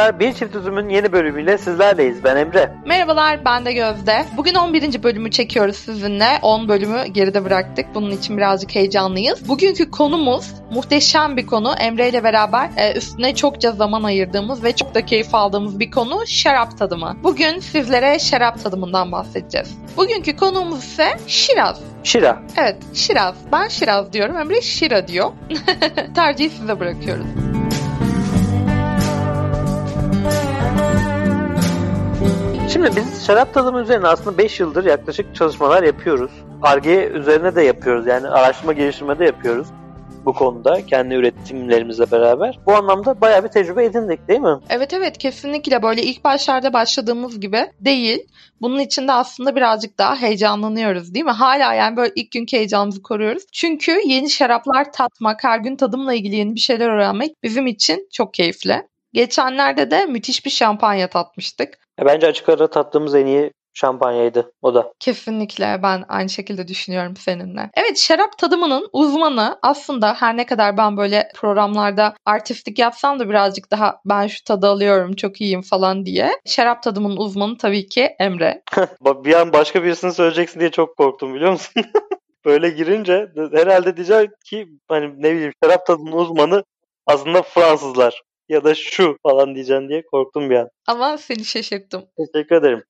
Merhabalar, Bir Çift Üzüm'ün yeni bölümüyle sizlerleyiz. Ben Emre. Merhabalar, ben de Gözde. Bugün 11. bölümü çekiyoruz sizinle. 10 bölümü geride bıraktık. Bunun için birazcık heyecanlıyız. Bugünkü konumuz muhteşem bir konu. Emre ile beraber e, üstüne çokça zaman ayırdığımız ve çok da keyif aldığımız bir konu şarap tadımı. Bugün sizlere şarap tadımından bahsedeceğiz. Bugünkü konuğumuz ise Şiraz. Şira. Evet, Şiraz. Ben Şiraz diyorum, Emre Şira diyor. Tercihi size bırakıyoruz. Şimdi biz şarap tadımı üzerine aslında 5 yıldır yaklaşık çalışmalar yapıyoruz. Arge üzerine de yapıyoruz. Yani araştırma geliştirme de yapıyoruz bu konuda kendi üretimlerimizle beraber. Bu anlamda bayağı bir tecrübe edindik değil mi? Evet evet kesinlikle böyle ilk başlarda başladığımız gibi değil. Bunun için de aslında birazcık daha heyecanlanıyoruz değil mi? Hala yani böyle ilk günkü heyecanımızı koruyoruz. Çünkü yeni şaraplar tatmak, her gün tadımla ilgili yeni bir şeyler öğrenmek bizim için çok keyifli. Geçenlerde de müthiş bir şampanya tatmıştık. Bence açık ara tattığımız en iyi şampanyaydı o da. Kesinlikle ben aynı şekilde düşünüyorum seninle. Evet şarap tadımının uzmanı aslında her ne kadar ben böyle programlarda artistik yapsam da birazcık daha ben şu tadı alıyorum çok iyiyim falan diye. Şarap tadımının uzmanı tabii ki Emre. bir an başka birisini söyleyeceksin diye çok korktum biliyor musun? Böyle girince herhalde diyecek ki hani ne bileyim şarap tadının uzmanı aslında Fransızlar ya da şu falan diyeceksin diye korktum bir an. Ama seni şaşırttım. Teşekkür ederim.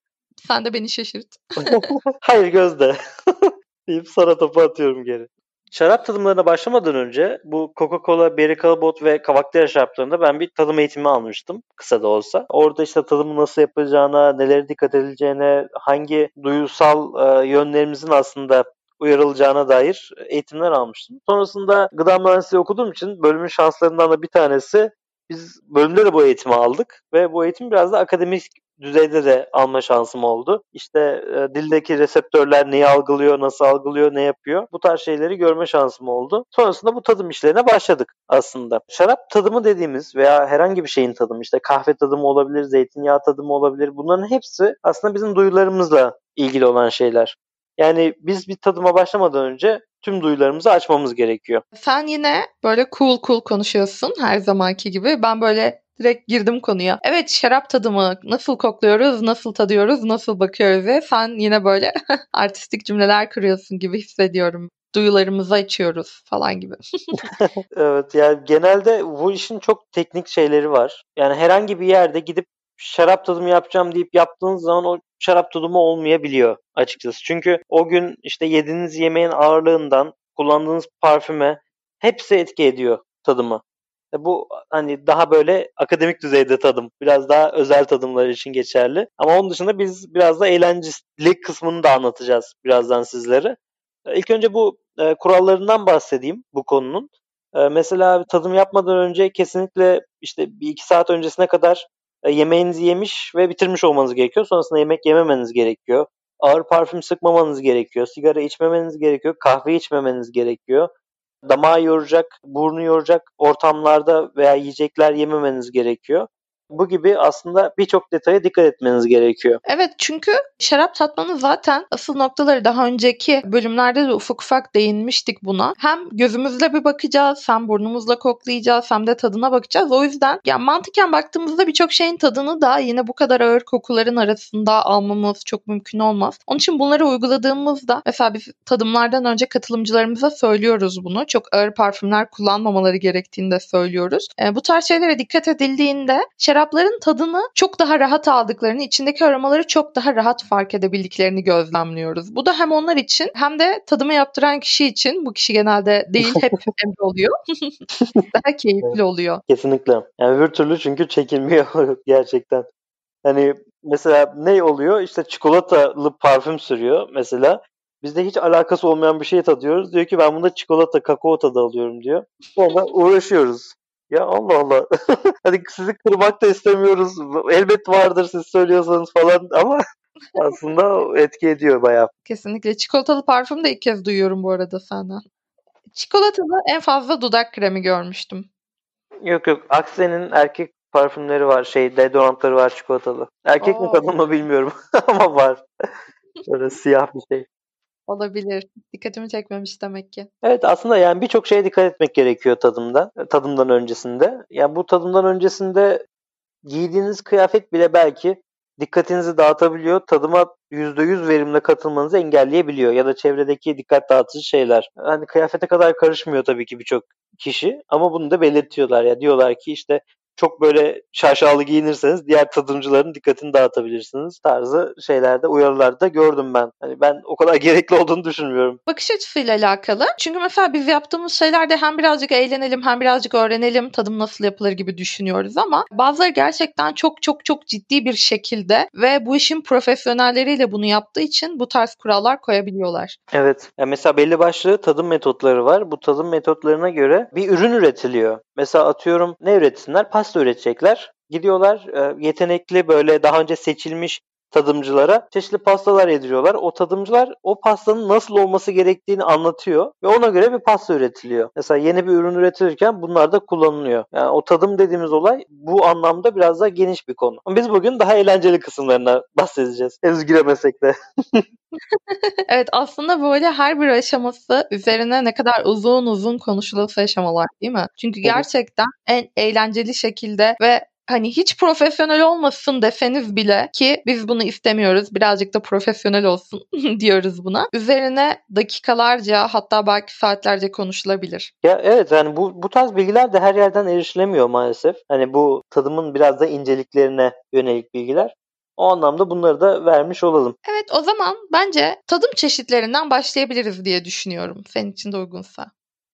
Sen de beni şaşırt. Hayır Gözde. deyip sana topu atıyorum geri. Şarap tadımlarına başlamadan önce bu Coca-Cola, Berry Callebaut ve Kavaktera şaraplarında ben bir tadım eğitimi almıştım kısa da olsa. Orada işte tadımı nasıl yapılacağına, nelere dikkat edileceğine, hangi duyusal e, yönlerimizin aslında uyarılacağına dair eğitimler almıştım. Sonrasında gıda mühendisliği okuduğum için bölümün şanslarından da bir tanesi biz bölümde de bu eğitimi aldık ve bu eğitim biraz da akademik düzeyde de alma şansım oldu. İşte e, dildeki reseptörler neyi algılıyor, nasıl algılıyor, ne yapıyor. Bu tarz şeyleri görme şansım oldu. Sonrasında bu tadım işlerine başladık aslında. Şarap tadımı dediğimiz veya herhangi bir şeyin tadımı işte kahve tadımı olabilir, zeytinyağı tadımı olabilir. Bunların hepsi aslında bizim duyularımızla ilgili olan şeyler. Yani biz bir tadıma başlamadan önce tüm duyularımızı açmamız gerekiyor. Sen yine böyle cool cool konuşuyorsun her zamanki gibi. Ben böyle direkt girdim konuya. Evet şarap tadımı nasıl kokluyoruz, nasıl tadıyoruz, nasıl bakıyoruz ve sen yine böyle artistik cümleler kuruyorsun gibi hissediyorum. Duyularımızı açıyoruz falan gibi. evet yani genelde bu işin çok teknik şeyleri var. Yani herhangi bir yerde gidip şarap tadımı yapacağım deyip yaptığınız zaman o şarap tadımı olmayabiliyor açıkçası. Çünkü o gün işte yediğiniz yemeğin ağırlığından kullandığınız parfüme hepsi etki ediyor tadımı. E, bu hani daha böyle akademik düzeyde tadım. Biraz daha özel tadımlar için geçerli. Ama onun dışında biz biraz da eğlenceli kısmını da anlatacağız birazdan sizlere. E, ilk önce bu e, kurallarından bahsedeyim bu konunun. E, mesela tadım yapmadan önce kesinlikle işte bir iki saat öncesine kadar yemeğinizi yemiş ve bitirmiş olmanız gerekiyor. Sonrasında yemek yememeniz gerekiyor. Ağır parfüm sıkmamanız gerekiyor. Sigara içmemeniz gerekiyor. Kahve içmemeniz gerekiyor damağı yoracak, burnu yoracak ortamlarda veya yiyecekler yememeniz gerekiyor. Bu gibi aslında birçok detaya dikkat etmeniz gerekiyor. Evet çünkü şarap tatmanın zaten asıl noktaları daha önceki bölümlerde de ufak ufak değinmiştik buna. Hem gözümüzle bir bakacağız, hem burnumuzla koklayacağız, hem de tadına bakacağız. O yüzden ya mantıken baktığımızda birçok şeyin tadını da yine bu kadar ağır kokuların arasında almamız çok mümkün olmaz. Onun için bunları uyguladığımızda mesela biz tadımlardan önce katılımcılarımıza söylüyoruz bunu. Çok ağır parfümler kullanmamaları gerektiğini de söylüyoruz. E, bu tarz şeylere dikkat edildiğinde şarap şarapların tadını çok daha rahat aldıklarını, içindeki aromaları çok daha rahat fark edebildiklerini gözlemliyoruz. Bu da hem onlar için hem de tadımı yaptıran kişi için, bu kişi genelde değil hep emri oluyor. daha keyifli oluyor. Kesinlikle. Yani bir türlü çünkü çekilmiyor gerçekten. Hani mesela ne oluyor? İşte çikolatalı parfüm sürüyor mesela. Bizde hiç alakası olmayan bir şey tadıyoruz. Diyor ki ben bunda çikolata, kakao tadı alıyorum diyor. Sonra uğraşıyoruz. Ya Allah Allah. hani sizi kırmak da istemiyoruz. Elbet vardır siz söylüyorsanız falan ama aslında etki ediyor bayağı. Kesinlikle. Çikolatalı parfüm de ilk kez duyuyorum bu arada senden. Çikolatalı en fazla dudak kremi görmüştüm. Yok yok. Akse'nin erkek parfümleri var. Şey deodorantları var çikolatalı. Erkek mi Oo. kadın mı bilmiyorum ama var. Böyle siyah bir şey. Olabilir. Dikkatimi çekmemiş demek ki. Evet aslında yani birçok şeye dikkat etmek gerekiyor tadımda. Tadımdan öncesinde. Yani bu tadımdan öncesinde giydiğiniz kıyafet bile belki dikkatinizi dağıtabiliyor. Tadıma %100 verimle katılmanızı engelleyebiliyor. Ya da çevredeki dikkat dağıtıcı şeyler. Hani kıyafete kadar karışmıyor tabii ki birçok kişi. Ama bunu da belirtiyorlar ya. Diyorlar ki işte çok böyle şaşalı giyinirseniz diğer tadımcıların dikkatini dağıtabilirsiniz tarzı şeylerde uyarılarda gördüm ben. Hani ben o kadar gerekli olduğunu düşünmüyorum. Bakış açısıyla alakalı. Çünkü mesela biz yaptığımız şeylerde hem birazcık eğlenelim hem birazcık öğrenelim tadım nasıl yapılır gibi düşünüyoruz ama bazıları gerçekten çok çok çok ciddi bir şekilde ve bu işin profesyonelleriyle bunu yaptığı için bu tarz kurallar koyabiliyorlar. Evet. Yani mesela belli başlı tadım metotları var. Bu tadım metotlarına göre bir ürün üretiliyor. Mesela atıyorum ne üretsinler? Pasta üretecekler. Gidiyorlar e, yetenekli böyle daha önce seçilmiş tadımcılara çeşitli pastalar yediriyorlar. O tadımcılar o pastanın nasıl olması gerektiğini anlatıyor ve ona göre bir pasta üretiliyor. Mesela yeni bir ürün üretilirken bunlar da kullanılıyor. Yani o tadım dediğimiz olay bu anlamda biraz daha geniş bir konu. Ama biz bugün daha eğlenceli kısımlarına bahsedeceğiz. Henüz giremesek de. evet aslında böyle her bir aşaması üzerine ne kadar uzun uzun konuşulası aşamalar değil mi? Çünkü gerçekten en eğlenceli şekilde ve hani hiç profesyonel olmasın deseniz bile ki biz bunu istemiyoruz birazcık da profesyonel olsun diyoruz buna. Üzerine dakikalarca hatta belki saatlerce konuşulabilir. Ya evet yani bu, bu tarz bilgiler de her yerden erişilemiyor maalesef. Hani bu tadımın biraz da inceliklerine yönelik bilgiler. O anlamda bunları da vermiş olalım. Evet o zaman bence tadım çeşitlerinden başlayabiliriz diye düşünüyorum. Senin için de uygunsa.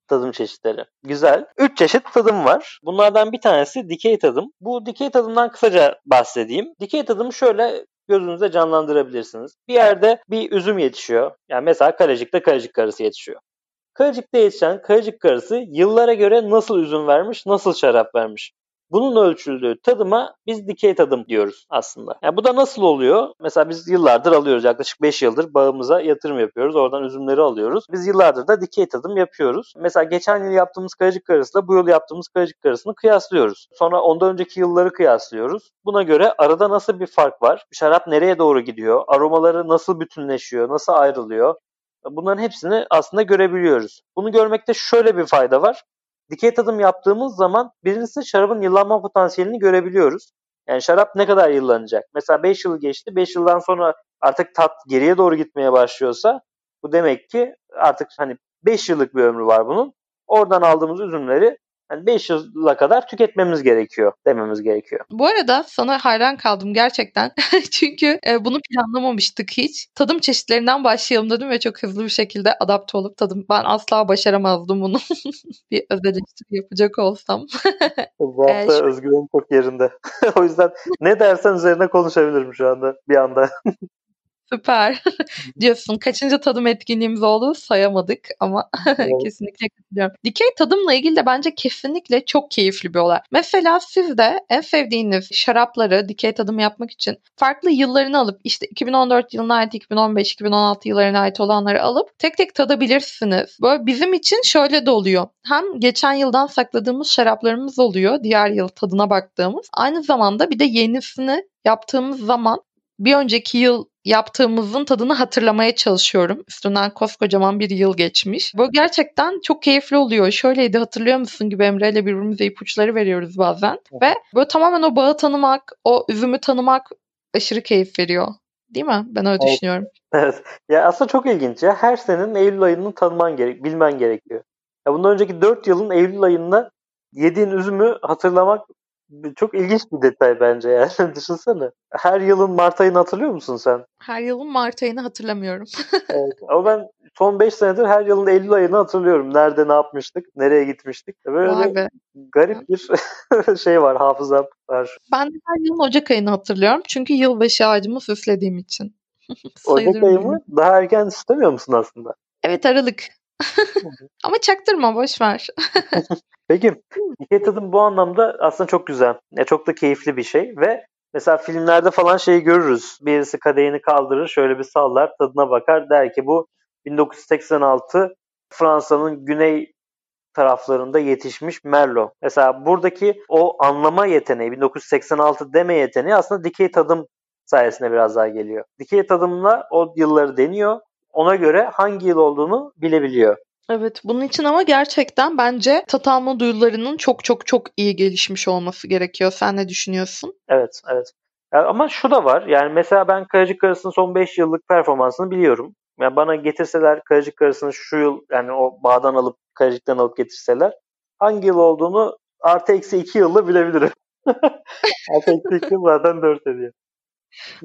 Tadım çeşitleri. Güzel. Üç çeşit tadım var. Bunlardan bir tanesi dikey tadım. Bu dikey tadımdan kısaca bahsedeyim. Dikey tadım şöyle gözünüzde canlandırabilirsiniz. Bir yerde bir üzüm yetişiyor. Yani mesela Kalecik'te Kalecik karısı yetişiyor. Kalecik'te yetişen Kalecik karısı yıllara göre nasıl üzüm vermiş, nasıl şarap vermiş. Bunun ölçüldüğü tadıma biz dikey tadım diyoruz aslında. Yani bu da nasıl oluyor? Mesela biz yıllardır alıyoruz. Yaklaşık 5 yıldır bağımıza yatırım yapıyoruz. Oradan üzümleri alıyoruz. Biz yıllardır da dikey tadım yapıyoruz. Mesela geçen yıl yaptığımız kayacık karısıyla bu yıl yaptığımız kayacık karısını kıyaslıyoruz. Sonra ondan önceki yılları kıyaslıyoruz. Buna göre arada nasıl bir fark var? Şarap nereye doğru gidiyor? Aromaları nasıl bütünleşiyor? Nasıl ayrılıyor? Bunların hepsini aslında görebiliyoruz. Bunu görmekte şöyle bir fayda var dikey tadım yaptığımız zaman birincisi şarabın yıllanma potansiyelini görebiliyoruz. Yani şarap ne kadar yıllanacak? Mesela 5 yıl geçti. 5 yıldan sonra artık tat geriye doğru gitmeye başlıyorsa bu demek ki artık hani 5 yıllık bir ömrü var bunun. Oradan aldığımız üzümleri yani 5 yıla kadar tüketmemiz gerekiyor dememiz gerekiyor. Bu arada sana hayran kaldım gerçekten. Çünkü e, bunu planlamamıştık hiç. Tadım çeşitlerinden başlayalım dedim ve çok hızlı bir şekilde adapte olup tadım. Ben asla başaramazdım bunu. bir öz eleştiri yapacak olsam. Bu hafta ee, şu... özgüvenim çok yerinde. o yüzden ne dersen üzerine konuşabilirim şu anda bir anda. Süper diyorsun. Kaçıncı tadım etkinliğimiz oldu sayamadık ama kesinlikle katılıyorum. Dikey tadımla ilgili de bence kesinlikle çok keyifli bir olay. Mesela siz de en sevdiğiniz şarapları dikey tadım yapmak için farklı yıllarını alıp işte 2014 yılına ait, 2015-2016 yıllarına ait olanları alıp tek tek tadabilirsiniz. Böyle bizim için şöyle de oluyor. Hem geçen yıldan sakladığımız şaraplarımız oluyor. Diğer yıl tadına baktığımız. Aynı zamanda bir de yenisini yaptığımız zaman bir önceki yıl yaptığımızın tadını hatırlamaya çalışıyorum. Üstünden koskocaman bir yıl geçmiş. Bu gerçekten çok keyifli oluyor. Şöyleydi hatırlıyor musun gibi Emre ile birbirimize ipuçları veriyoruz bazen. Ve böyle tamamen o bağı tanımak, o üzümü tanımak aşırı keyif veriyor. Değil mi? Ben öyle evet. düşünüyorum. Evet. Ya aslında çok ilginç ya. Her senenin Eylül ayını tanıman gerek, bilmen gerekiyor. Ya bundan önceki 4 yılın Eylül ayında yediğin üzümü hatırlamak çok ilginç bir detay bence yani. Düşünsene. Her yılın Mart ayını hatırlıyor musun sen? Her yılın Mart ayını hatırlamıyorum. evet. Ama ben son 5 senedir her yılın Eylül ayını hatırlıyorum. Nerede ne yapmıştık, nereye gitmiştik. Böyle garip bir şey var, hafızam var. Ben de her yılın Ocak ayını hatırlıyorum. Çünkü yılbaşı ağacımı süslediğim için. Ocak ayı mı? Daha erken istemiyor musun aslında? Evet Aralık. Ama çaktırma boş ver. Peki dikey tadım bu anlamda aslında çok güzel. Ya çok da keyifli bir şey ve mesela filmlerde falan şeyi görürüz. Birisi kadehini kaldırır, şöyle bir sallar, tadına bakar der ki bu 1986 Fransa'nın güney taraflarında yetişmiş Merlot. Mesela buradaki o anlama yeteneği, 1986 deme yeteneği aslında dikey tadım sayesinde biraz daha geliyor. Dikey tadımla o yılları deniyor. Ona göre hangi yıl olduğunu bilebiliyor. Evet bunun için ama gerçekten bence tat alma duyularının çok çok çok iyi gelişmiş olması gerekiyor. Sen ne düşünüyorsun? Evet, evet. Ama şu da var. Yani mesela ben Kayacık Karası'nın son 5 yıllık performansını biliyorum. Yani bana getirseler Kayacık Karası'nı şu yıl yani o bağdan alıp Kayacık'tan alıp getirseler hangi yıl olduğunu artı eksi 2 yılda bilebilirim. artı eksi 2 yıl zaten 4 ediyor.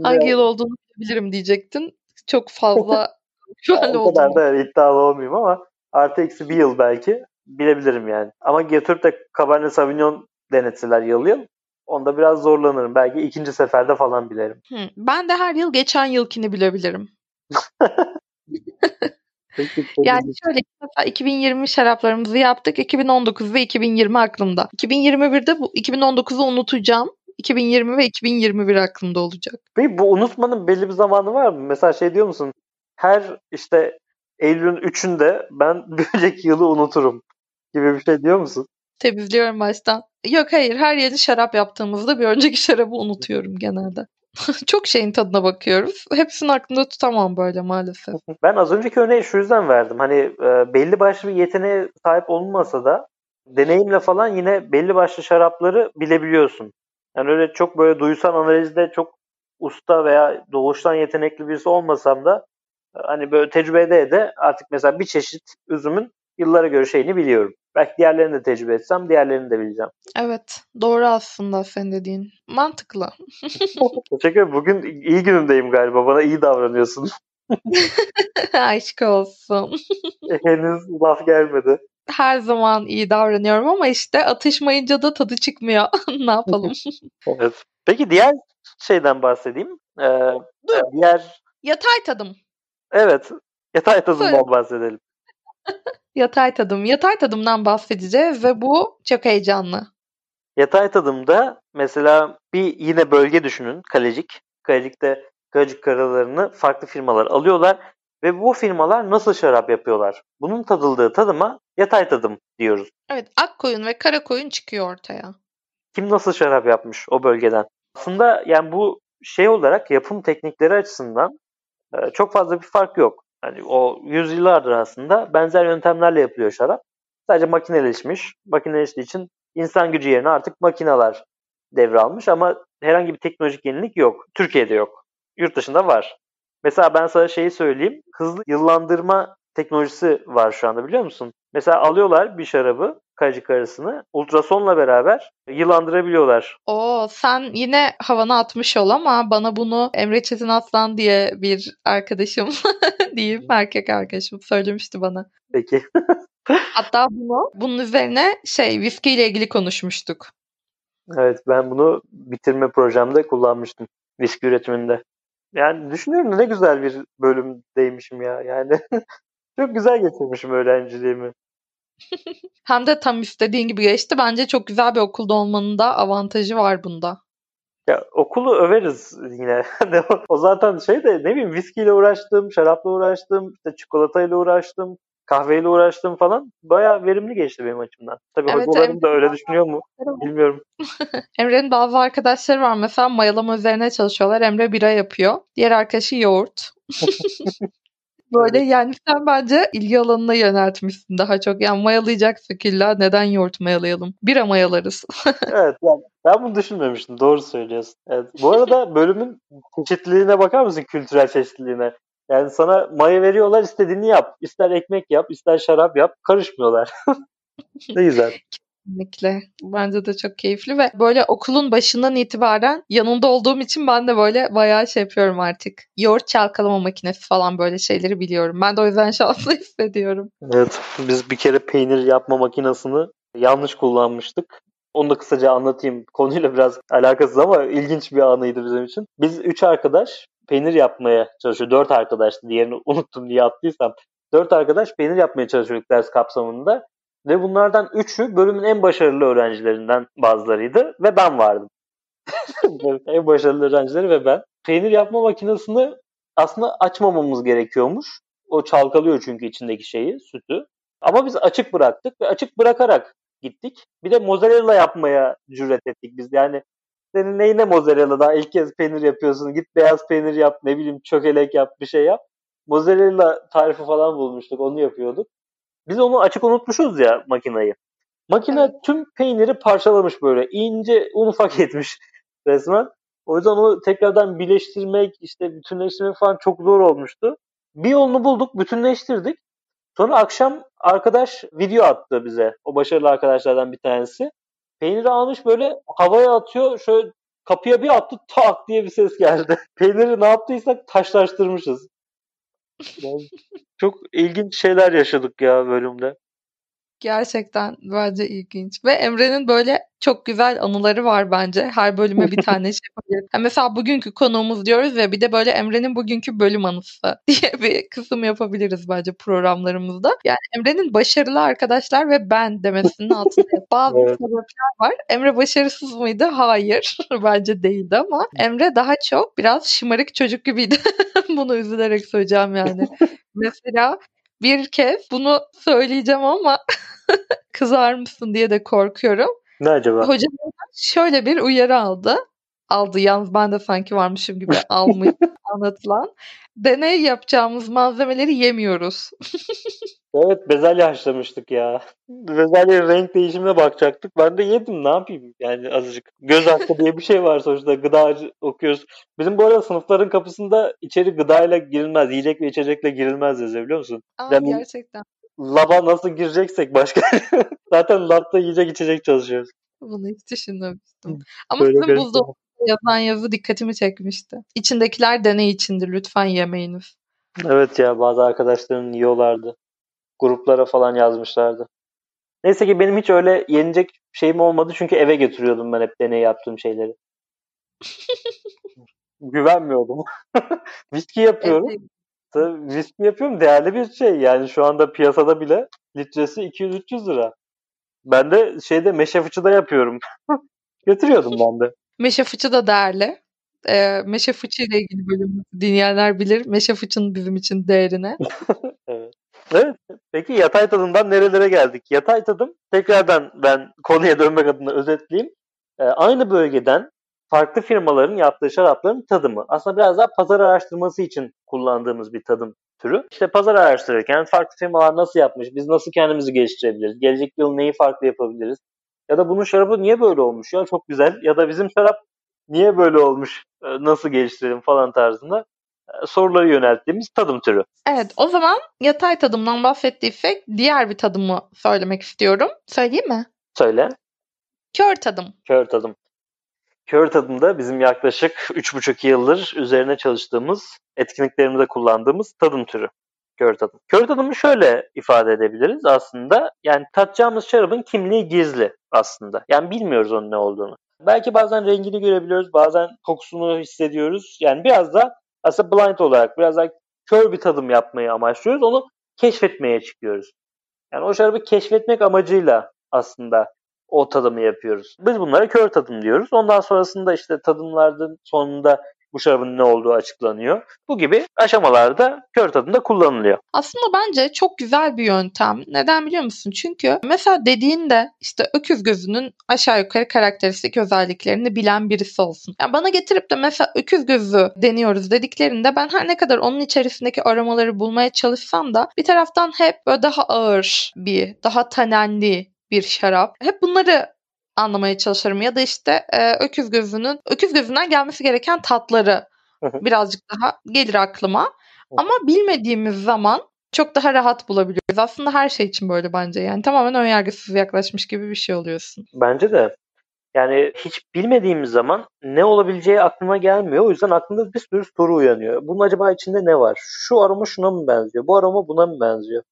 Hangi yıl olduğunu bilebilirim diyecektin. Çok fazla şu an o kadar da iddialı olmayayım ama artı eksi bir yıl belki bilebilirim yani. Ama götürüp de Cabernet Sauvignon denetseler yıl yıl onda biraz zorlanırım. Belki ikinci seferde falan bilerim. Hı, ben de her yıl geçen yılkini bilebilirim. Peki. Yani şöyle mesela 2020 şaraplarımızı yaptık. 2019 ve 2020 aklımda. 2021'de bu 2019'u unutacağım. 2020 ve 2021 aklımda olacak. Peki bu unutmanın belli bir zamanı var mı? Mesela şey diyor musun? Her işte Eylül'ün 3'ünde ben bir önceki yılı unuturum gibi bir şey diyor musun? Temizliyorum baştan. Yok hayır her yeni şarap yaptığımızda bir önceki şarabı unutuyorum genelde. Çok şeyin tadına bakıyoruz. Hepsini aklımda tutamam böyle maalesef. Ben az önceki örneği şu yüzden verdim. Hani e, belli başlı bir yeteneğe sahip olunmasa da deneyimle falan yine belli başlı şarapları bilebiliyorsun. Yani öyle çok böyle duysal analizde çok usta veya doğuştan yetenekli birisi olmasam da hani böyle tecrübede de artık mesela bir çeşit üzümün yıllara göre şeyini biliyorum. Belki diğerlerini de tecrübe etsem diğerlerini de bileceğim. Evet. Doğru aslında sen dediğin. Mantıklı. Teşekkür ederim. Bugün iyi günümdeyim galiba. Bana iyi davranıyorsun. Aşk olsun. Henüz laf gelmedi. Her zaman iyi davranıyorum ama işte atışmayınca da tadı çıkmıyor. ne yapalım? evet. Peki diğer şeyden bahsedeyim. Ee, Dur. Diğer... Yatay tadım. Evet. Yatay tadımdan bahsedelim. Yatay tadım. Yatay tadımdan bahsedeceğiz ve bu çok heyecanlı. Yatay tadımda mesela bir yine bölge düşünün. Kalecik. Kalecik'te Kalecik karalarını farklı firmalar alıyorlar ve bu firmalar nasıl şarap yapıyorlar? Bunun tadıldığı tadıma yatay tadım diyoruz. Evet, ak koyun ve kara koyun çıkıyor ortaya. Kim nasıl şarap yapmış o bölgeden? Aslında yani bu şey olarak yapım teknikleri açısından çok fazla bir fark yok. Yani o yüzyıllardır aslında benzer yöntemlerle yapılıyor şarap. Sadece makineleşmiş. Makineleştiği için insan gücü yerine artık makineler devralmış ama herhangi bir teknolojik yenilik yok. Türkiye'de yok. Yurt dışında var. Mesela ben sana şeyi söyleyeyim. Hızlı yıllandırma teknolojisi var şu anda biliyor musun? Mesela alıyorlar bir şarabı, kayıcı karısını ultrasonla beraber yılandırabiliyorlar. Oo sen yine havana atmış ol ama bana bunu Emre Çetin Aslan diye bir arkadaşım diyeyim erkek arkadaşım söylemişti bana. Peki. Hatta bunu bunun üzerine şey viski ile ilgili konuşmuştuk. Evet ben bunu bitirme projemde kullanmıştım viski üretiminde. Yani düşünüyorum ne güzel bir bölümdeymişim ya. Yani çok güzel getirmişim öğrenciliğimi. Hem de tam istediğin gibi geçti. Bence çok güzel bir okulda olmanın da avantajı var bunda. Ya okulu överiz yine. O zaten şey de ne bileyim viskiyle uğraştım, şarapla uğraştım, işte çikolatayla uğraştım, kahveyle uğraştım falan. Bayağı verimli geçti benim açımdan. Tabii evet, hocalarım da öyle düşünüyor mu? Bilmiyorum. Emre'nin bazı arkadaşları var mesela mayalama üzerine çalışıyorlar. Emre bira yapıyor. Diğer arkadaşı yoğurt. Böyle yani sen bence ilgi alanına yöneltmişsin daha çok. Yani mayalayacaksak illa neden yoğurt mayalayalım? Bira mayalarız. evet yani ben bunu düşünmemiştim. Doğru söylüyorsun. Evet. Bu arada bölümün çeşitliliğine bakar mısın? Kültürel çeşitliliğine. Yani sana maya veriyorlar istediğini yap. İster ekmek yap, ister şarap yap. Karışmıyorlar. ne güzel. Kesinlikle. Bence de çok keyifli ve böyle okulun başından itibaren yanında olduğum için ben de böyle bayağı şey yapıyorum artık. Yoğurt çalkalama makinesi falan böyle şeyleri biliyorum. Ben de o yüzden şanslı hissediyorum. Evet. Biz bir kere peynir yapma makinesini yanlış kullanmıştık. Onu da kısaca anlatayım. Konuyla biraz alakasız ama ilginç bir anıydı bizim için. Biz üç arkadaş peynir yapmaya çalışıyor. Dört arkadaştı. Diğerini unuttum diye attıysam. Dört arkadaş peynir yapmaya çalışıyorduk ders kapsamında. Ve bunlardan üçü bölümün en başarılı öğrencilerinden bazılarıydı ve ben vardım. en başarılı öğrencileri ve ben. Peynir yapma makinesini aslında açmamamız gerekiyormuş. O çalkalıyor çünkü içindeki şeyi, sütü. Ama biz açık bıraktık ve açık bırakarak gittik. Bir de mozzarella yapmaya cüret ettik biz. Yani senin neyine mozzarella daha ilk kez peynir yapıyorsun. Git beyaz peynir yap ne bileyim çökelek yap bir şey yap. Mozzarella tarifi falan bulmuştuk onu yapıyorduk. Biz onu açık unutmuşuz ya makinayı. Makine tüm peyniri parçalamış böyle. ince un ufak etmiş resmen. O yüzden onu tekrardan birleştirmek, işte bütünleştirmek falan çok zor olmuştu. Bir yolunu bulduk, bütünleştirdik. Sonra akşam arkadaş video attı bize. O başarılı arkadaşlardan bir tanesi. Peyniri almış böyle havaya atıyor. Şöyle kapıya bir attı tak diye bir ses geldi. Peyniri ne yaptıysak taşlaştırmışız. Çok ilginç şeyler yaşadık ya bölümde. Gerçekten bence ilginç. Ve Emre'nin böyle çok güzel anıları var bence. Her bölüme bir tane şey yapabiliriz. Yani mesela bugünkü konuğumuz diyoruz ya bir de böyle Emre'nin bugünkü bölüm anısı diye bir kısım yapabiliriz bence programlarımızda. Yani Emre'nin başarılı arkadaşlar ve ben demesinin altında bazı evet. sebepler var. Emre başarısız mıydı? Hayır. bence değildi ama Emre daha çok biraz şımarık çocuk gibiydi. Bunu üzülerek söyleyeceğim yani. Mesela bir kez bunu söyleyeceğim ama kızar mısın diye de korkuyorum. Ne acaba? Hocam şöyle bir uyarı aldı. Aldı yalnız ben de sanki varmışım gibi almış anlatılan. Deney yapacağımız malzemeleri yemiyoruz. evet bezelye haşlamıştık ya. Bezelye renk değişimine bakacaktık. Ben de yedim ne yapayım yani azıcık. Göz hakkı diye bir şey var sonuçta gıda okuyoruz. Bizim bu arada sınıfların kapısında içeri gıdayla girilmez. Yiyecek ve içecekle girilmez yazıyor biliyor musun? Aa, yani, gerçekten. Laba nasıl gireceksek başka zaten labda yiyecek içecek çalışıyoruz. Bunu hiç düşünmemiştim. Ama sizin buzdolabı yazan yazı dikkatimi çekmişti. İçindekiler deney içindir lütfen yemeyiniz. Evet ya bazı arkadaşlarım yiyorlardı. Gruplara falan yazmışlardı. Neyse ki benim hiç öyle yenecek şeyim olmadı çünkü eve götürüyordum ben hep deney yaptığım şeyleri. Güvenmiyordum. viski yapıyorum. Evet. Tabii viski yapıyorum değerli bir şey. Yani şu anda piyasada bile litresi 200-300 lira. Ben de şeyde meşe fıçıda yapıyorum. Götürüyordum ben de. Meşe fıçı da değerli. Ee, meşe fıçı ile ilgili bölüm dinleyenler bilir. Meşe fıçının bizim için değerine. Evet. Peki yatay tadımdan nerelere geldik? Yatay tadım tekrardan ben konuya dönmek adına özetleyeyim. Ee, aynı bölgeden farklı firmaların yaptığı şarapların tadımı. Aslında biraz daha pazar araştırması için kullandığımız bir tadım türü. İşte pazar araştırırken farklı firmalar nasıl yapmış, biz nasıl kendimizi geliştirebiliriz, gelecek yıl neyi farklı yapabiliriz, ya da bunun şarabı niye böyle olmuş ya çok güzel ya da bizim şarap niye böyle olmuş e, nasıl geliştirelim falan tarzında e, soruları yönelttiğimiz tadım türü. Evet o zaman yatay tadımdan bahsettiysek diğer bir tadımı söylemek istiyorum. Söyleyeyim mi? Söyle. Kör tadım. Kör tadım. Kör tadımda bizim yaklaşık 3,5 yıldır üzerine çalıştığımız, etkinliklerimizde kullandığımız tadım türü kör tadım. Kör tadımı şöyle ifade edebiliriz aslında. Yani tatacağımız şarabın kimliği gizli aslında. Yani bilmiyoruz onun ne olduğunu. Belki bazen rengini görebiliyoruz, bazen kokusunu hissediyoruz. Yani biraz da aslında blind olarak biraz daha kör bir tadım yapmayı amaçlıyoruz. Onu keşfetmeye çıkıyoruz. Yani o şarabı keşfetmek amacıyla aslında o tadımı yapıyoruz. Biz bunlara kör tadım diyoruz. Ondan sonrasında işte tadımların sonunda bu şarabın ne olduğu açıklanıyor. Bu gibi aşamalarda kör tadında kullanılıyor. Aslında bence çok güzel bir yöntem. Neden biliyor musun? Çünkü mesela dediğinde işte öküz gözünün aşağı yukarı karakteristik özelliklerini bilen birisi olsun. Yani bana getirip de mesela öküz gözü deniyoruz dediklerinde ben her ne kadar onun içerisindeki aromaları bulmaya çalışsam da bir taraftan hep böyle daha ağır bir, daha tanenli bir şarap. Hep bunları anlamaya çalışırım ya da işte e, öküz gözünün öküz gözünden gelmesi gereken tatları birazcık daha gelir aklıma. Ama bilmediğimiz zaman çok daha rahat bulabiliyoruz. Aslında her şey için böyle bence. Yani tamamen önyargısız yaklaşmış gibi bir şey oluyorsun. Bence de. Yani hiç bilmediğimiz zaman ne olabileceği aklıma gelmiyor. O yüzden aklımda bir sürü soru uyanıyor. Bunun acaba içinde ne var? Şu aroma şuna mı benziyor? Bu aroma buna mı benziyor?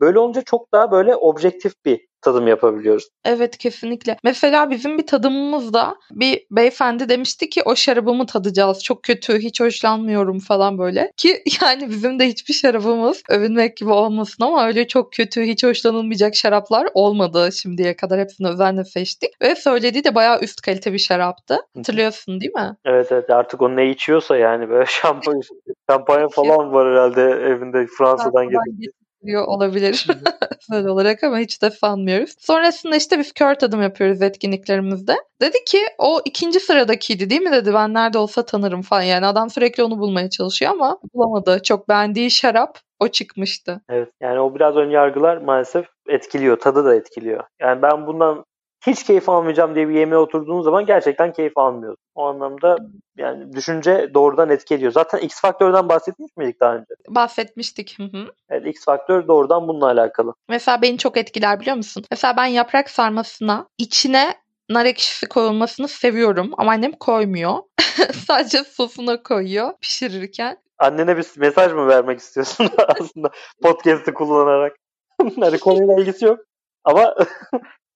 Böyle olunca çok daha böyle objektif bir tadım yapabiliyoruz. Evet kesinlikle. Mesela bizim bir tadımımızda bir beyefendi demişti ki o şarabımı tadacağız. Çok kötü, hiç hoşlanmıyorum falan böyle. Ki yani bizim de hiçbir şarabımız övünmek gibi olmasın ama öyle çok kötü, hiç hoşlanılmayacak şaraplar olmadı şimdiye kadar. Hepsini özenle seçtik. Ve söylediği de bayağı üst kalite bir şaraptı. Hatırlıyorsun değil mi? Evet evet artık o ne içiyorsa yani böyle şampanya, şampanya falan var herhalde evinde Fransa'dan getirdi. Diyor olabilir özel olarak ama hiç de sanmıyoruz. Sonrasında işte biz kör tadım yapıyoruz etkinliklerimizde. Dedi ki o ikinci sıradakiydi değil mi dedi ben nerede olsa tanırım falan. Yani adam sürekli onu bulmaya çalışıyor ama bulamadı. Çok beğendiği şarap o çıkmıştı. Evet yani o biraz ön yargılar maalesef etkiliyor. Tadı da etkiliyor. Yani ben bundan hiç keyif almayacağım diye bir yemeğe oturduğun zaman gerçekten keyif almıyorsun. O anlamda yani düşünce doğrudan etki ediyor. Zaten X faktörden bahsetmiş miydik daha önce? Bahsetmiştik. Hı hı. Evet X faktör doğrudan bununla alakalı. Mesela beni çok etkiler biliyor musun? Mesela ben yaprak sarmasına içine nar ekşisi koyulmasını seviyorum ama annem koymuyor. Sadece sosuna koyuyor pişirirken. Annene bir mesaj mı vermek istiyorsun aslında podcast'ı kullanarak? hani konuyla ilgisi yok ama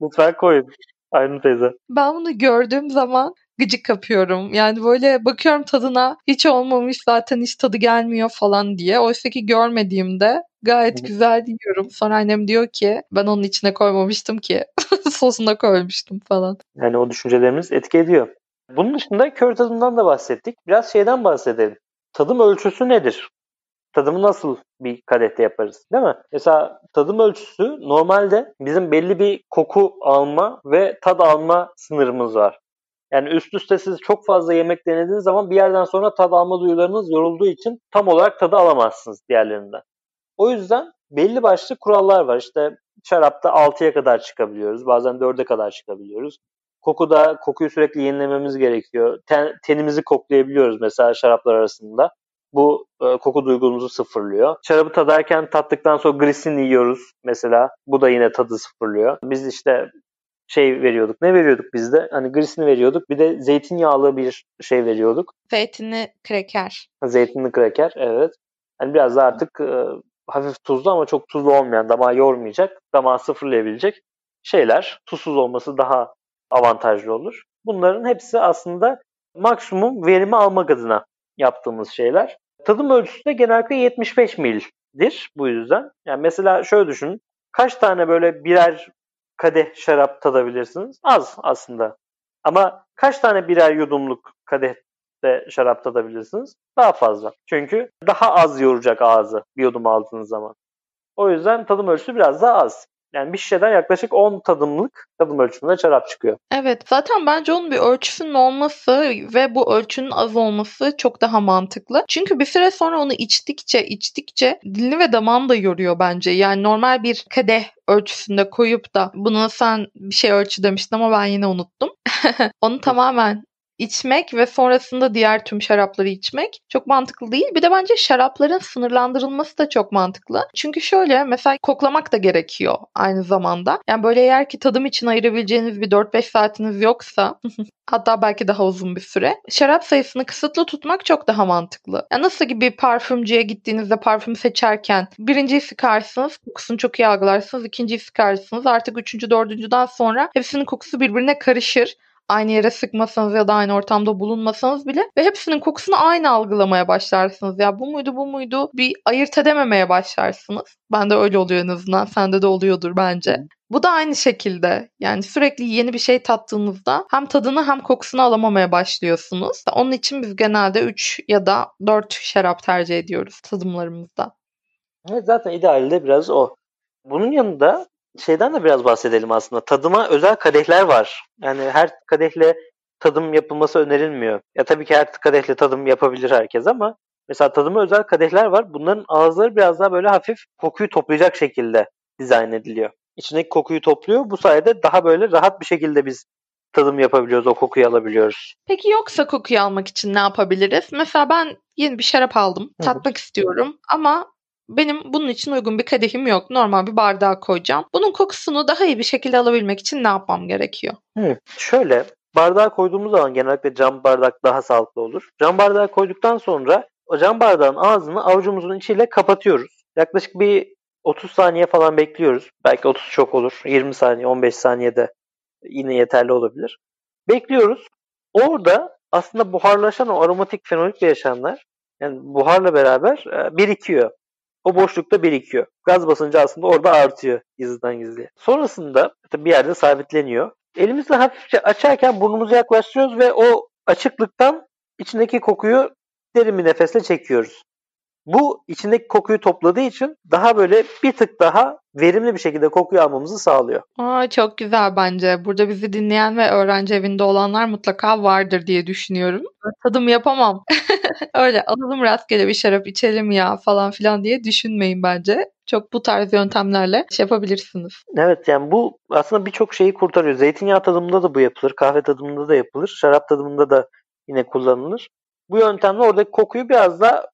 lütfen koyun. Aynı teyze. Ben bunu gördüğüm zaman gıcık kapıyorum. Yani böyle bakıyorum tadına hiç olmamış zaten hiç tadı gelmiyor falan diye. Oysa ki görmediğimde gayet güzel diyorum. Sonra annem diyor ki ben onun içine koymamıştım ki. Sosuna koymuştum falan. Yani o düşüncelerimiz etki ediyor. Bunun dışında kör tadımdan da bahsettik. Biraz şeyden bahsedelim. Tadım ölçüsü nedir? Tadımı nasıl bir kadehte yaparız değil mi? Mesela tadım ölçüsü normalde bizim belli bir koku alma ve tad alma sınırımız var. Yani üst üste siz çok fazla yemek denediğiniz zaman bir yerden sonra tad alma duyularınız yorulduğu için tam olarak tadı alamazsınız diğerlerinden. O yüzden belli başlı kurallar var. İşte şarapta 6'ya kadar çıkabiliyoruz. Bazen 4'e kadar çıkabiliyoruz. Kokuda kokuyu sürekli yenilememiz gerekiyor. Ten, tenimizi koklayabiliyoruz mesela şaraplar arasında. Bu e, koku duygumuzu sıfırlıyor. Şarabı tadarken tattıktan sonra glisin yiyoruz mesela. Bu da yine tadı sıfırlıyor. Biz işte şey veriyorduk. Ne veriyorduk biz de? Hani grisini veriyorduk. Bir de zeytinyağlı bir şey veriyorduk. Zeytinli kreker. Zeytinli kreker evet. Hani biraz da artık e, hafif tuzlu ama çok tuzlu olmayan, damağı yormayacak, damağı sıfırlayabilecek şeyler. Tuzsuz olması daha avantajlı olur. Bunların hepsi aslında maksimum verimi almak adına yaptığımız şeyler. Tadım ölçüsü de genellikle 75 mildir bu yüzden. Yani mesela şöyle düşünün. Kaç tane böyle birer kadeh şarap tadabilirsiniz? Az aslında. Ama kaç tane birer yudumluk kadehte şarap tadabilirsiniz? Daha fazla. Çünkü daha az yoracak ağzı bir yudum aldığınız zaman. O yüzden tadım ölçüsü biraz daha az. Yani bir şişeden yaklaşık 10 tadımlık tadım ölçüsünde şarap çıkıyor. Evet zaten bence onun bir ölçüsünün olması ve bu ölçünün az olması çok daha mantıklı. Çünkü bir süre sonra onu içtikçe içtikçe dilini ve damağını da yoruyor bence. Yani normal bir kadeh ölçüsünde koyup da buna sen bir şey ölçü demiştin ama ben yine unuttum. onu tamamen içmek ve sonrasında diğer tüm şarapları içmek çok mantıklı değil. Bir de bence şarapların sınırlandırılması da çok mantıklı. Çünkü şöyle mesela koklamak da gerekiyor aynı zamanda. Yani böyle eğer ki tadım için ayırabileceğiniz bir 4-5 saatiniz yoksa hatta belki daha uzun bir süre şarap sayısını kısıtlı tutmak çok daha mantıklı. Yani nasıl gibi bir parfümcüye gittiğinizde parfüm seçerken birinciyi sıkarsınız kokusunu çok iyi algılarsınız ikinciyi sıkarsınız artık üçüncü dördüncüden sonra hepsinin kokusu birbirine karışır aynı yere sıkmasanız ya da aynı ortamda bulunmasanız bile ve hepsinin kokusunu aynı algılamaya başlarsınız. Ya bu muydu bu muydu bir ayırt edememeye başlarsınız. Ben de öyle oluyor en azından. Sende de oluyordur bence. Bu da aynı şekilde. Yani sürekli yeni bir şey tattığınızda hem tadını hem kokusunu alamamaya başlıyorsunuz. Onun için biz genelde 3 ya da 4 şarap tercih ediyoruz tadımlarımızda. Evet, zaten idealde biraz o. Bunun yanında şeyden de biraz bahsedelim aslında. Tadıma özel kadehler var. Yani her kadehle tadım yapılması önerilmiyor. Ya tabii ki her kadehle tadım yapabilir herkes ama mesela tadıma özel kadehler var. Bunların ağızları biraz daha böyle hafif kokuyu toplayacak şekilde dizayn ediliyor. İçindeki kokuyu topluyor. Bu sayede daha böyle rahat bir şekilde biz tadım yapabiliyoruz, o kokuyu alabiliyoruz. Peki yoksa kokuyu almak için ne yapabiliriz? Mesela ben yeni bir şarap aldım. Tatmak istiyorum ama benim bunun için uygun bir kadehim yok. Normal bir bardağa koyacağım. Bunun kokusunu daha iyi bir şekilde alabilmek için ne yapmam gerekiyor? Hı, şöyle bardağa koyduğumuz zaman genellikle cam bardak daha sağlıklı olur. Cam bardağa koyduktan sonra o cam bardağın ağzını avucumuzun içiyle kapatıyoruz. Yaklaşık bir 30 saniye falan bekliyoruz. Belki 30 çok olur. 20 saniye, 15 saniyede yine yeterli olabilir. Bekliyoruz. Orada aslında buharlaşan o aromatik fenolik bileşenler yani buharla beraber e, birikiyor o boşlukta birikiyor. Gaz basıncı aslında orada artıyor gizliden gizliye. Sonrasında bir yerde sabitleniyor. Elimizle hafifçe açarken burnumuzu yaklaştırıyoruz ve o açıklıktan içindeki kokuyu derin bir nefesle çekiyoruz. Bu içindeki kokuyu topladığı için daha böyle bir tık daha verimli bir şekilde kokuyu almamızı sağlıyor. Aa, çok güzel bence. Burada bizi dinleyen ve öğrenci evinde olanlar mutlaka vardır diye düşünüyorum. Tadım yapamam. Öyle alalım rastgele bir şarap içelim ya falan filan diye düşünmeyin bence. Çok bu tarz yöntemlerle şey yapabilirsiniz. Evet yani bu aslında birçok şeyi kurtarıyor. Zeytinyağı tadımında da bu yapılır. Kahve tadımında da yapılır. Şarap tadımında da yine kullanılır. Bu yöntemle oradaki kokuyu biraz daha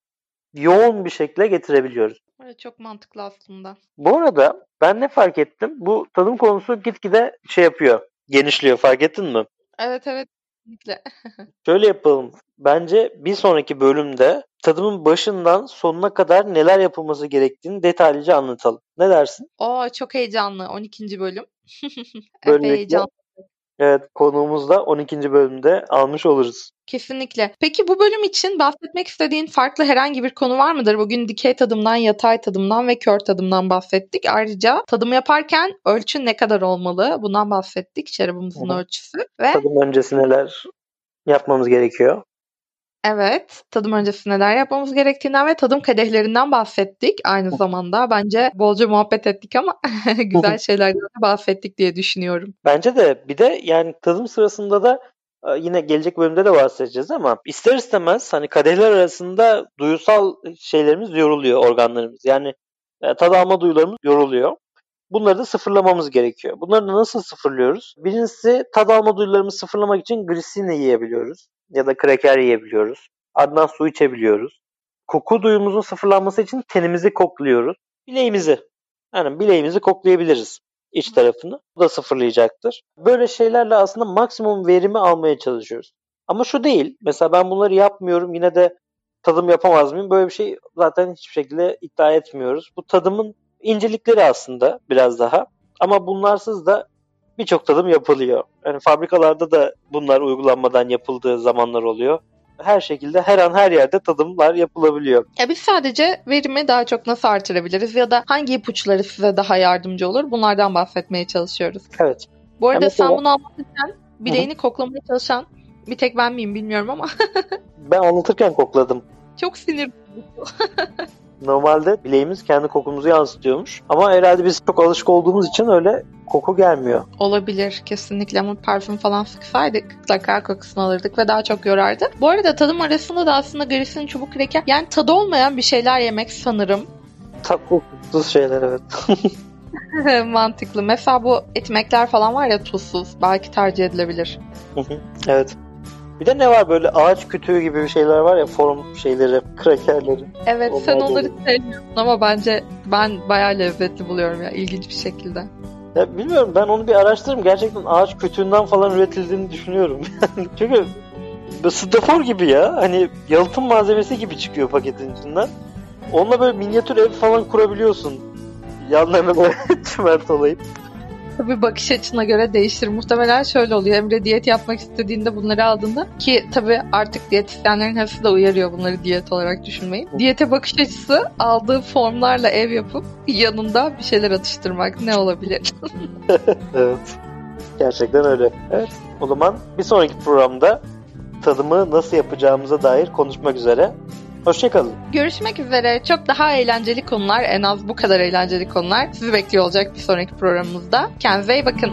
yoğun bir şekilde getirebiliyoruz. Evet, çok mantıklı aslında. Bu arada ben ne fark ettim? Bu tadım konusu gitgide şey yapıyor. Genişliyor fark ettin mi? Evet evet. Şöyle yapalım. Bence bir sonraki bölümde tadımın başından sonuna kadar neler yapılması gerektiğini detaylıca anlatalım. Ne dersin? Oo çok heyecanlı 12. bölüm. Epey heyecanlı. evet konuğumuzu da 12. bölümde almış oluruz. Kesinlikle. Peki bu bölüm için bahsetmek istediğin farklı herhangi bir konu var mıdır? Bugün dikey tadımdan, yatay tadımdan ve kör tadımdan bahsettik. Ayrıca tadım yaparken ölçü ne kadar olmalı? Bundan bahsettik. Şarabımızın Hı ölçüsü ve Tadım öncesi neler yapmamız gerekiyor? evet tadım öncesi neler yapmamız gerektiğinden ve tadım kadehlerinden bahsettik. Aynı zamanda bence bolca muhabbet ettik ama güzel şeylerden de bahsettik diye düşünüyorum. Bence de bir de yani tadım sırasında da yine gelecek bölümde de bahsedeceğiz ama ister istemez hani kadehler arasında duyusal şeylerimiz yoruluyor organlarımız. Yani e, tad alma duyularımız yoruluyor. Bunları da sıfırlamamız gerekiyor. Bunları da nasıl sıfırlıyoruz? Birincisi tad alma duyularımızı sıfırlamak için grisini yiyebiliyoruz ya da kraker yiyebiliyoruz. Ardından su içebiliyoruz. Koku duyumuzun sıfırlanması için tenimizi kokluyoruz. Bileğimizi. Yani bileğimizi koklayabiliriz iç tarafını. Bu da sıfırlayacaktır. Böyle şeylerle aslında maksimum verimi almaya çalışıyoruz. Ama şu değil. Mesela ben bunları yapmıyorum yine de tadım yapamaz mıyım? Böyle bir şey zaten hiçbir şekilde iddia etmiyoruz. Bu tadımın incelikleri aslında biraz daha. Ama bunlarsız da birçok tadım yapılıyor. Yani fabrikalarda da bunlar uygulanmadan yapıldığı zamanlar oluyor. Her şekilde her an her yerde tadımlar yapılabiliyor. Ya biz sadece verimi daha çok nasıl artırabiliriz ya da hangi ipuçları size daha yardımcı olur? Bunlardan bahsetmeye çalışıyoruz. Evet. Bu arada Ya mesela- sen bunu anlatırken bileğini koklamaya çalışan bir tek ben miyim bilmiyorum ama Ben anlatırken kokladım. çok sinir Normalde bileğimiz kendi kokumuzu yansıtıyormuş. Ama herhalde biz çok alışık olduğumuz için öyle koku gelmiyor. olabilir kesinlikle ama parfüm falan sıksaydık mutlaka kokusunu alırdık ve daha çok yorardı. Bu arada tadım arasında da aslında grisin çubuk kreker yani tadı olmayan bir şeyler yemek sanırım Tat kokusuz şeyler evet. mantıklı. Mesela bu etmekler falan var ya tuzsuz belki tercih edilebilir. evet. Bir de ne var böyle ağaç kütüğü gibi bir şeyler var ya form şeyleri, krakerleri. Evet Onlar sen onları sevmiyorsun ama bence ben bayağı lezzetli buluyorum ya ilginç bir şekilde. Ya bilmiyorum ben onu bir araştırırım. Gerçekten ağaç kütüğünden falan üretildiğini düşünüyorum. Çünkü bu strafor gibi ya. Hani yalıtım malzemesi gibi çıkıyor paketin içinden. Onunla böyle minyatür ev falan kurabiliyorsun. Yanlarına böyle çimentolayıp. Tabii bakış açına göre değişir. Muhtemelen şöyle oluyor. Emre diyet yapmak istediğinde bunları aldığında ki tabii artık diyetisyenlerin hepsi de uyarıyor bunları diyet olarak düşünmeyin. Diyete bakış açısı aldığı formlarla ev yapıp yanında bir şeyler atıştırmak ne olabilir? Evet. Gerçekten öyle. Evet. O zaman bir sonraki programda tadımı nasıl yapacağımıza dair konuşmak üzere. Hoşçakalın. Görüşmek üzere. Çok daha eğlenceli konular, en az bu kadar eğlenceli konular sizi bekliyor olacak bir sonraki programımızda. Kendinize iyi bakın.